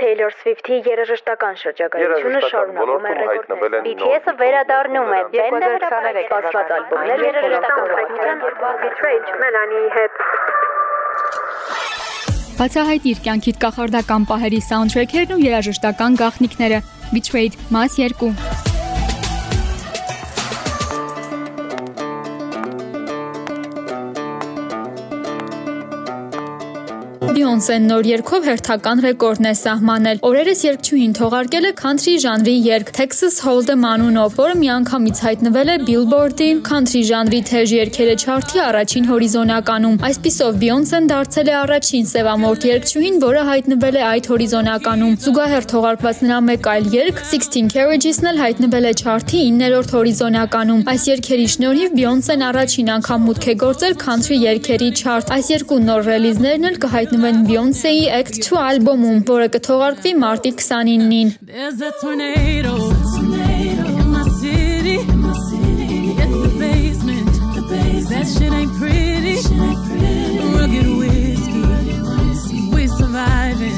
Taylor Swift-ի երաժշտական շրջագայությունը շարունակում է ռեկորդներ։ BTS-ը վերադառնում է, բենդը հրապարակել պատված ալբոմներ երաժշտական Betrayed Melanie հետ Բացահայտ իր կյանքիդ կախարդական պահերի սաունդթրեքերն ու երաժշտական գաղտնիքները. Betrayed Mass 2 Բիոնսեն նոր երգով հերթական ռեկորդն է սահմանել։ Օրերս երգչուհին թողարկել է country ժանրի երգ Texas Hold'em անունով, որը միանգամից հայտնվել է Billboard-ի country ժանրի թեժ երգերը չարթի առաջին հորիզոնականում։ Այսպիսով Բիոնսեն դարձել է առաջին սևամորթ երգչուհին, որը հայտնվել է այդ հորիզոնականում։ Զուգահեռ թողարկված նրա մեկ այլ երգ 16 Carriages-ն էլ հայտնվել է չարթի 9-րդ հորիզոնականում։ Այս երգերի շնորհիվ Բիոնսեն առաջին անգամ մուտք է գործել country երգերի չարտ։ Այս երկու նոր ռելիզներն էլ կհայտնվեն Beyoncé-ի Act 2 ալբոմում, որը կթողարկվի մարտի 29-ին։ There's a tornado, in my city, in the basement. That shit ain't pretty. Rugged whiskey, we surviving.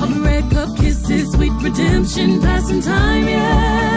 All the red cup kisses, sweet redemption, passing time, yeah.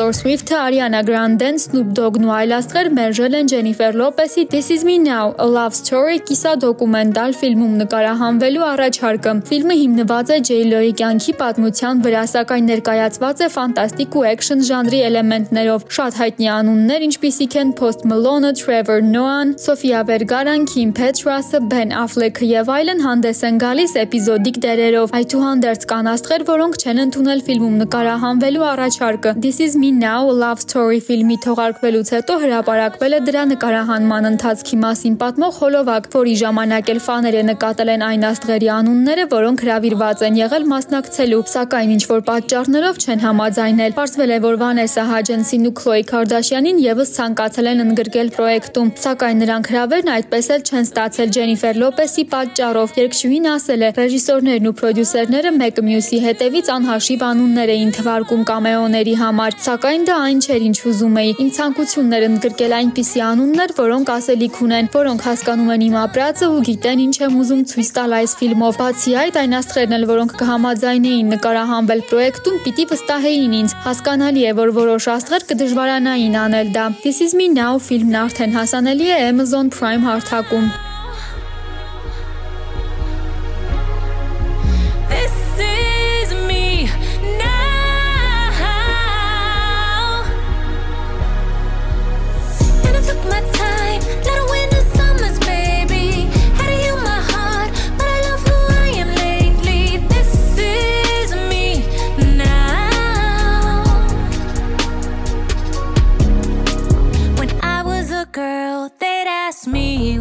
Taylor Swift-ը, Ariana Grande-ն, Snoop Dogg-ն ու այլ աստղեր մերժել են Jennifer Lopez-ի This Is Me Now: A Love Story կիսադոկումենտալ ֆիլմում նկարահանվելու առաջարկը։ Ֆիլմը հիմնված է J.Lo-ի կյանքի պատմության վրա, սակայն ներկայացված է ֆանտաստիկ ու էքշն ժանրի էլեմենտներով։ Շատ հայտնի անուններ, ինչպիսիք են Post Malone-ը, Trevor Noah-ն, Sofia Vergara-ն, Kim Petras-ը, Ben Affleck-ը եւ այլն հանդես են գալիս էպիզոդիկ դերերով։ Այդուհանդերձ կան աստղեր, որոնք չեն ընդունել ֆիլմում նկարահանվելու առաջարկը։ This Is Me Now: Love Story ֆիլմի թողարկվելուց հետո հրապարակվել է դրա նկարահանման ընթացքի մասին պատմող հոլովակ, որի ժամանակ էլ ֆաները նկատել են այն աստղերի անունները, որոնք հրավիրված են եղել մասնակցելու, սակայն ինչ որ պատճառներով չեն համաձայնել։ Պարզվել է, որ Վանեսա Հաջենսին ու Քլոյ Քարդաշյանին եւս ցանկացել են ընդգրկել պրոյեկտում, սակայն նրանք հրավերն այդպես էլ չեն ստացել Ջենիֆեր Լոպեսի պատճառով։ Երգչուհին ասել է. ռեժիսորներն ու պրոդյուսերները մեկը մյուսի հետևից անհաշիվ անուններ էին թվարկում կամեոների համար, սակայն դա այն չէր, ինչ ուզում էի։ Իմ ցանկությունն էր ընդգրկել այնպիսի անուններ, որոնք ասելիք ունեն, որոնք հասկանում են իմ ապրածը ու գիտեն ինչ եմ ուզում ցույց տալ այս ֆիլմով։ Բացի այդ, այն աստղերն էլ, որոնք կհամաձայնեին նկարահանվել պրոյեկտում, պիտի վստահեին ինձ։ Հասկանալի է, որ որոշ աստղեր կդժվարանային անել դա։ This is me now ֆիլմն արդեն հասանելի է Amazon Prime հարթակում։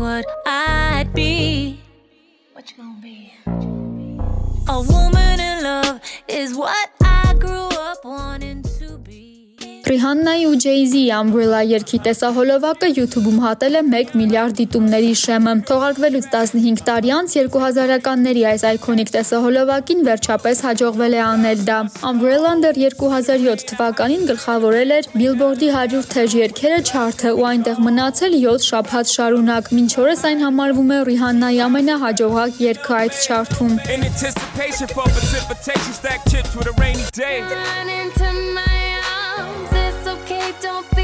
what I'd be. What you gonna be? A woman in love is what Ռիհաննայի ու Jay-Z-ի Umbrella երգի տեսահոլովակը YouTube-ում հատել է 1 միլիարդ դիտումների շեմը։ Թողարկվելուց 15 տարի անց 2000-ականների այս այկոնիկ տեսահոլովակին վերջապես հաջողվել է անել դա։ Umbrella-ն դեռ 2007 թվականին գլխավորել էր Billboard-ի 100 թեժ երգերը չարթը ու այնտեղ մնացել 7 շաբաթ շարունակ։ Մինչ օրս այն համարվում է Ռիհաննայի ամենահաջողակ երգը այդ չարթում։ anticipation for precipitation, stack chips with a rainy day. Run into my arms, don't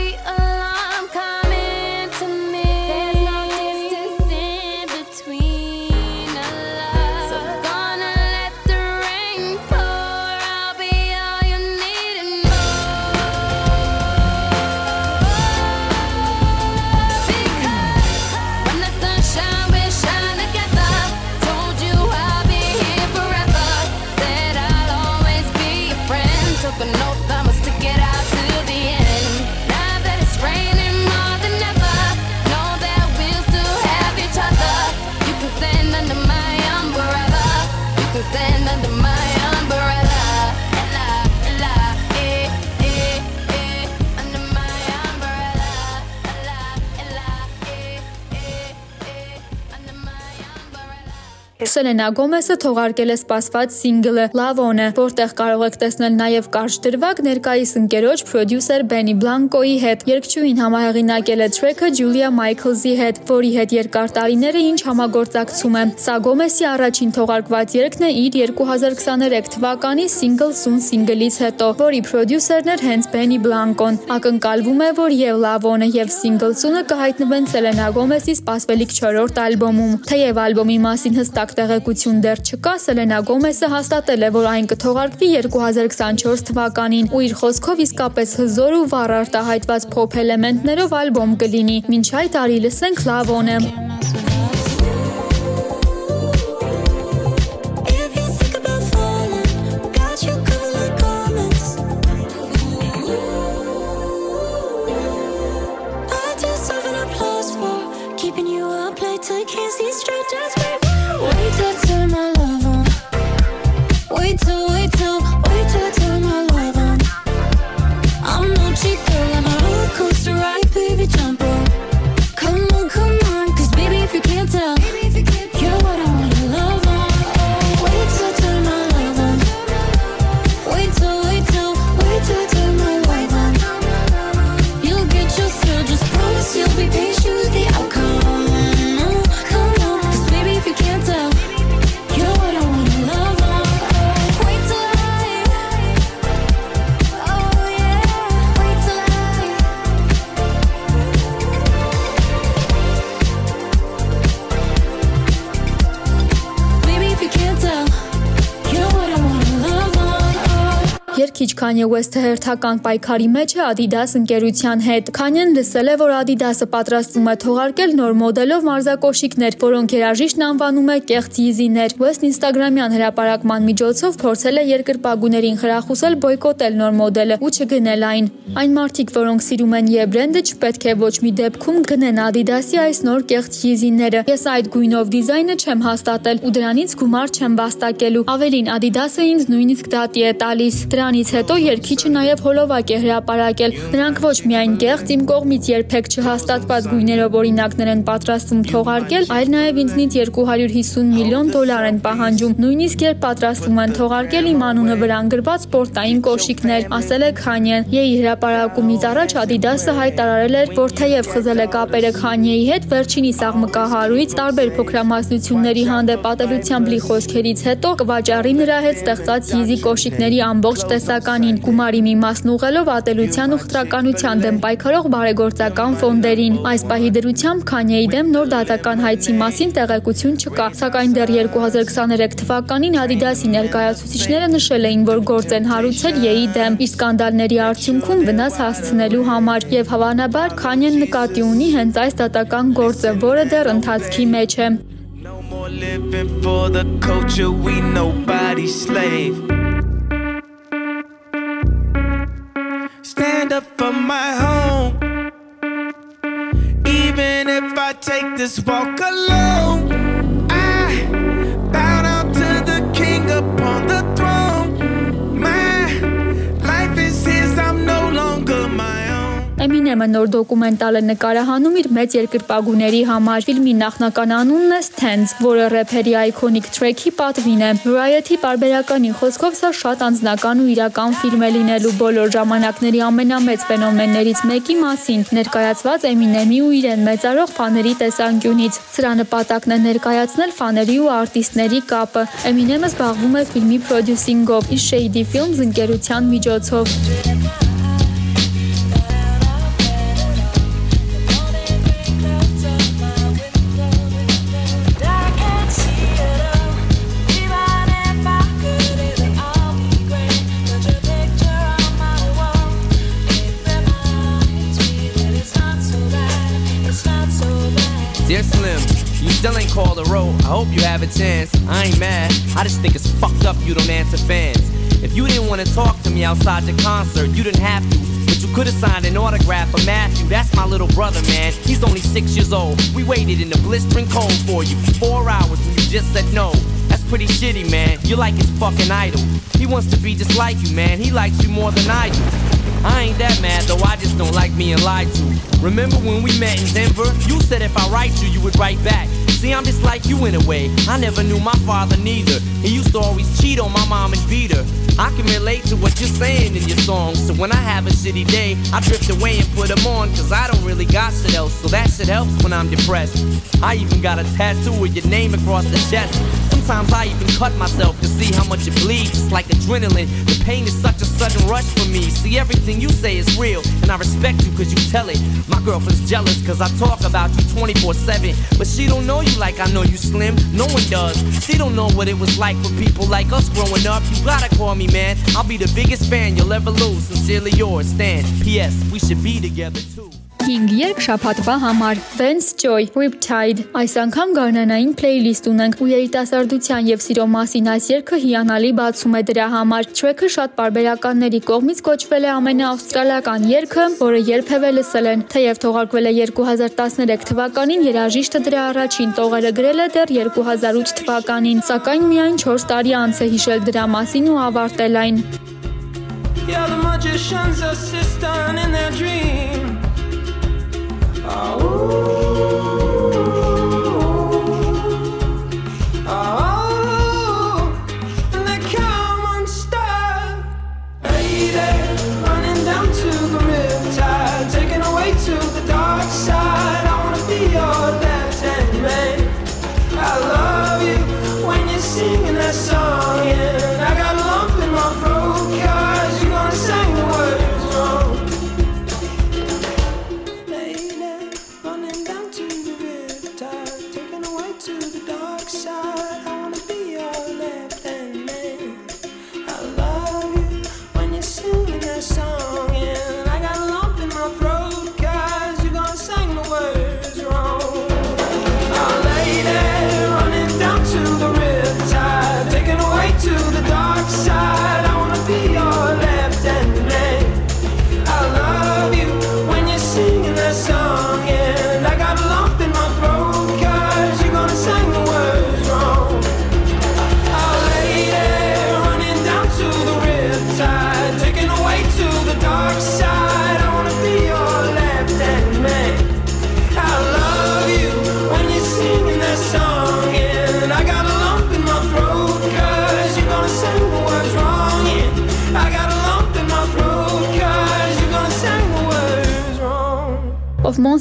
Սելենա Գոմեսը թողարկել է սպասված սինգլը Love-On-ը, որտեղ կարող եք տեսնել նաև կարճ դրվագ ներկայիս ընկերոջ պրոդյուսեր Բենի Բլանկոյի հետ։ Երգչուհին համահեղինակել է թրեքը Ջուլիա Մայքլզի հետ, որի հետ երկար տարիներ է ինչ համագործակցում է։ Սա Գոմեսի առաջին թողարկված երգն է իր 2023 թվականի Single Soon սինգլից հետո, որի պրոդյուսերն էր հենց Բենի Բլանկոն։ Ակնկալվում է, որ եւ Love-On-ը եւ Single Soon-ը կհայտնվեն Սելենա Գոմեսի սպասվելիք 4-րդ ալբոմում։ Թեև ալբոմի մասին հստակ տեղեկություն դեռ չկա, Սելենա Գոմեսը հաստատել է, որ այն կթողարկվի 2024 թվականին ու իր խոսքով իսկապես հզոր ու վառ արտահայտված փոփ էլեմենտներով ալբոմ կլինի։ Մինչ այդ արի լսենք Love-On-ը։ late till you can't see straight. Just wait, wait turn my love on. Wait till, wait till, Kanye West-ը հերթական պայքարի մեջ է Adidas ընկերության հետ։ Kanye-ն լսել է, որ Adidas-ը պատրաստվում է թողարկել նոր մոդելով մարզակոշիկներ, որոնք երաժիշտն անվանում է կեղծ Yeezy-ներ։ West Instagram-յան հրապարակման միջոցով փորձել է երկրպագուներին խրախուսել բոյկոտել նոր մոդելը ու չգնել այն։ Այն մարդիկ, որոնք սիրում են Ye բրենդը, չպետք է ոչ մի դեպքում գնեն Adidas-ի այս նոր կեղծ Yeezy-ները։ Ես այդ գույնով դիզայնը չեմ հաստատել ու դրանից գումար չեմ վաստակելու։ Ավելին Adidas-ը ինձ նույնիսկ դատի է տալիս։ Դրանից հետո երկիչը նաև հոլովակ է հրապարակել։ Նրանք ոչ միայն կեղծ իմ կողմից երբեք չհաստատված գույներով օրինակներ են պատրաստվում թողարկել, այլ նաև ինձնից 250 միլիոն դոլար են պահանջում։ Նույնիսկ երբ պատրաստվում են թողարկել իմ անունը վրա գրված սպորտային կոշիկներ, ասել է Քանյեն։ Եի հրապարակումից առաջ Adidas-ը հայտարարել էր, որ թեև խզել է կապերը Քանյեի հետ, վերջինիս աղմկահարույց տարբեր փոքրամասնությունների հանդեպ ատելությամբ լի խոսքերից հետո կվաճառի նրա հետ ստեղծած Yeezy կոշիկների ամբողջ տեսականին, գումարի մի մասն ուղղելով ատելության ու խտրականության դեմ պայքարող բարեգործական ֆոնդերին։ Այս պահի դրությամբ Քանյեի դեմ նոր դատական հայցի մասին տեղեկություն չկա, սակայն դեռ 2023 թվականին Adidas-ի ներկայացուցիչները նշել էին, որ գործ են հարուցել Yeի դեմ իր սկանդալների արդյունքում վնաս հասցնելու համար եւ հավանաբար Քանյեն նկատի ունի հենց այս դատական գործը, որը դեռ ընթացքի մեջ է։ living for the culture, we nobody's slave. Stand up for my home. Even if I take this walk alone, Eminem-ը նոր դոկումենտալ է նկարահանում իր մեծ երկրպագուների համար։ Ֆիլմի նախնական անունն է Stands, որը рэփերի այկոնիկ թրեքի պատվին է։ Variety պարբերականի խոսքով սա շատ անձնական ու իրական ֆիլմ է լինելու բոլոր ժամանակների ամենամեծ ֆենոմեններից մեկի մասին, ներկայացված Eminem-ի ու իրեն մեծարող ֆաների տեսանկյունից։ Սրա նպատակն է ներկայացնել ֆաների ու արտիստների կապը։ Eminem-ը զբաղվում է ֆիլմի պրոդյուսինգով, իր Shady Films ընկերության միջոցով։ called a road. I hope you have a chance. I ain't mad. I just think it's fucked up you don't answer fans. If you didn't want to talk to me outside the concert, you didn't have to. But you could have signed an autograph for Matthew. That's my little brother, man. He's only six years old. We waited in the blistering cold for you for four hours and you just said no. That's pretty shitty, man. You're like his fucking idol. He wants to be just like you, man. He likes you more than I do. I ain't that mad though, I just don't like being lied to. Remember when we met in Denver? You said if I write you, you would write back. See, I'm just like you in a way. I never knew my father neither. He used to always cheat on my mom and beat her. I can relate to what you're saying in your songs. So when I have a shitty day, I drift away and put them on. Cause I don't really got shit else. So that shit helps when I'm depressed. I even got a tattoo with your name across the chest. Sometimes I even cut myself to see how much it bleeds. It's like adrenaline. The pain is such a sudden rush for me. See, everything you say is real, and I respect you cause you tell it. My girlfriend's jealous cause I talk about you 24 7. But she don't know you like I know you slim. No one does. She don't know what it was like for people like us growing up. You gotta call me, man. I'll be the biggest fan you'll ever lose. Sincerely yours, Stan. P.S. We should be together too. 5 երգ շաբաթվա համար Vance Joy Riptide Այս անգամ գարնանային playlist ունենք ու երիտասարդության եւ սիրո մասին այս երգը հիանալի բացում է դրա համար Track-ը շատ բարբերականների կողմից կոչվել է ամենաավստրալիական երգը որը երբևէ լսել են թեև թողարկվել է 2013 թվականին երաժիշտը դրա առաջին տողերը գրել է դեռ 2008 թվականին սակայն միայն 4 տարի անց է հիշել դրա մասին ու ավարտել այն Yeah, the magician's assistant in their dream. Ooh.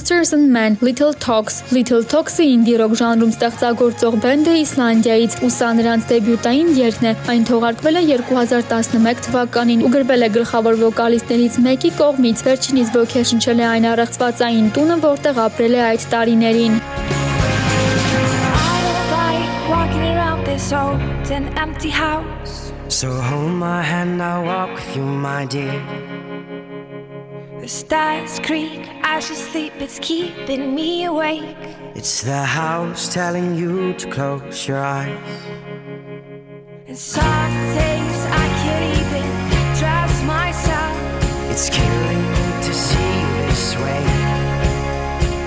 Monsters and Men Little Talks Little Talks-ը ինդի ռոք ժանրում ստեղծագործող բենդ է Իսլանդիայից ու սա նրանց դեբյուտային երգն է։ Այն թողարկվել է 2011 թվականին ու գրվել է գլխավոր վոկալիստներից մեկի կողմից։ Վերջինիս ոգեշնչել է այն առեղծվածային տունը, որտեղ ապրել է այդ տարիներին։ this old and empty house. So hold my hand, I'll walk with you, my dear. The stars creak as you sleep, it's keeping me awake. It's the house telling you to close your eyes. And some days I can't even trust myself. It's killing me to see you this way.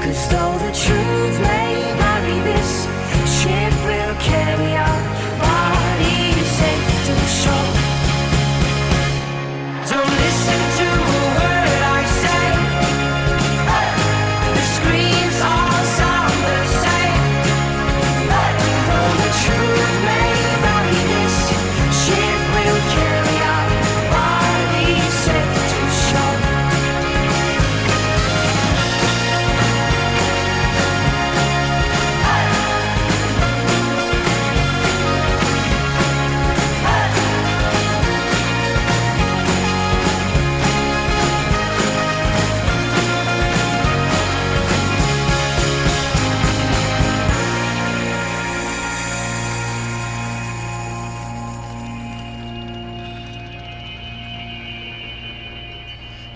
Cause though the truth may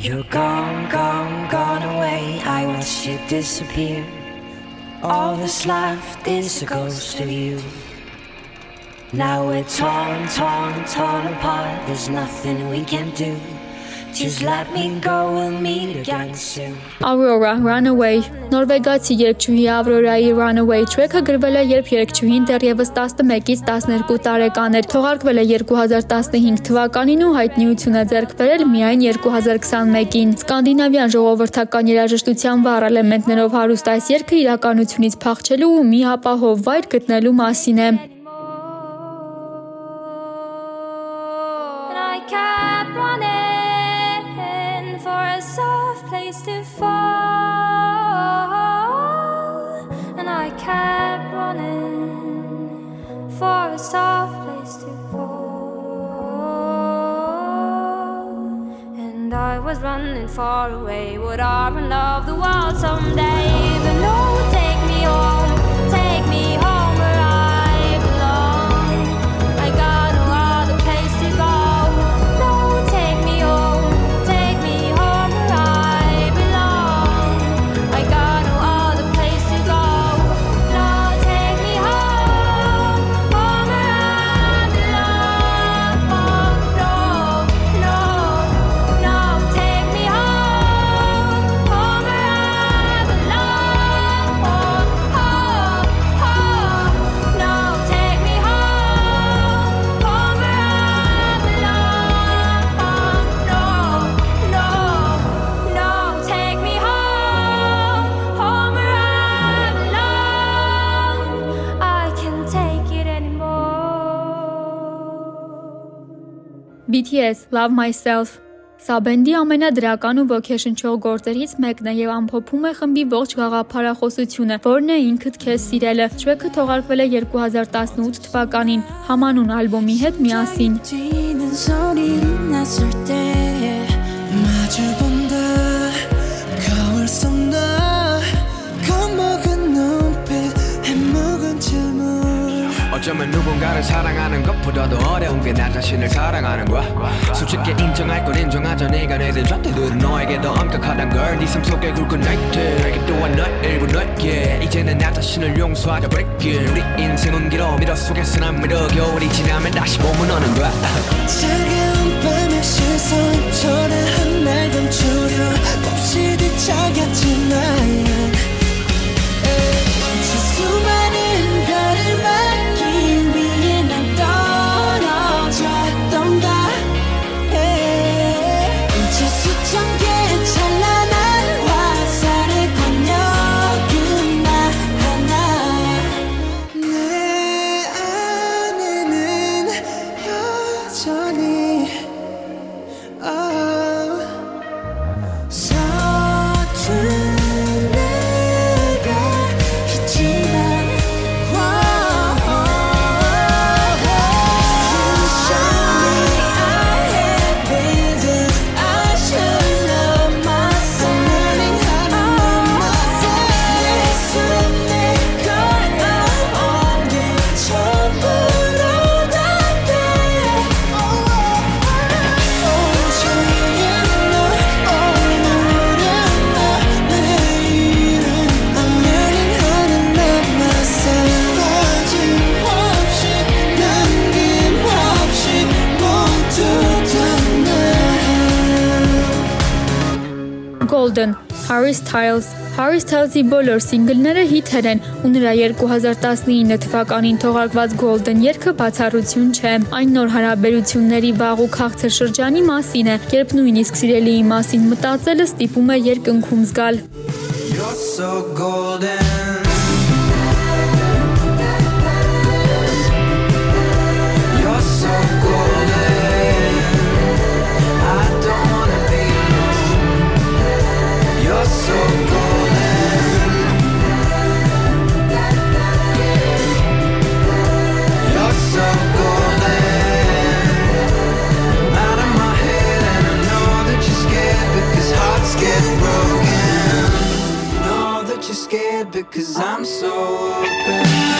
You're gone, gone, gone away. I watched you disappear. All that's left is a ghost of you. Now we're torn, torn, torn apart. There's nothing we can do. Just let me go, we'll meet again soon. Aurora Runaway Նորվեգացի երգչուհի Aurora-ի Runaway track-ը գրվել է, երբ երգչուհին դեռևս 11-ից 12 տարեկան էր։ Թողարկվել է 2015 թվականին ու հայտնիություն է ձեռք բերել միայն 2021-ին։ Սկանդինավյան ժողովրդական երաժշտության վառ էլեմենտներով հարուստ այս երգը իրականությունից փախչելու ու մի ապահով վայր գտնելու մասին է։ was running far away. Would I of the world someday? BTS Love Myself Սա բենդի ամենադրական ու ոգեշնչող գործերից մեկն է եւ ամփոփում է խմբի ողջ գաղափարախոսությունը, որն է ինքդ քեզ սիրելը։ Track-ը թողարկվել է 2018 թվականին համանուն ալբոմի հետ միասին։ 어쩌면 누군가를 사랑하는 것보다도 어려운 게 나 자신을 사랑하는 거야. 솔직히 인정할 건 인정하자 네가 내든 잣대들은 너에게 더 엄격하단 걸네 삶 속에 굵은 나이트 알게 또한 너의 일부 너에게. 이제는 나 자신을 용서하자 break 우리 인생은 길어 미러 속에서 난 미러 겨울이 지나면 다시 봄은 오는 거야. 차가운 밤의 시선 초라한 날 감추려 몹시 뒤척였지 나 Golden Harry Styles Harry Styles-ի բոլոր սինգլները հիթեր են ու նրա 2019 թվականին թողարկված Golden երգը բացառություն չէ։ Այն նոր հարաբերությունների վաղ ու քաղցր շրջանի մասին է, երբ նույնիսկ սիրելիի մասին մտածելը ստիպում է երկնքում զգալ։ You're so golden. Because I'm so open.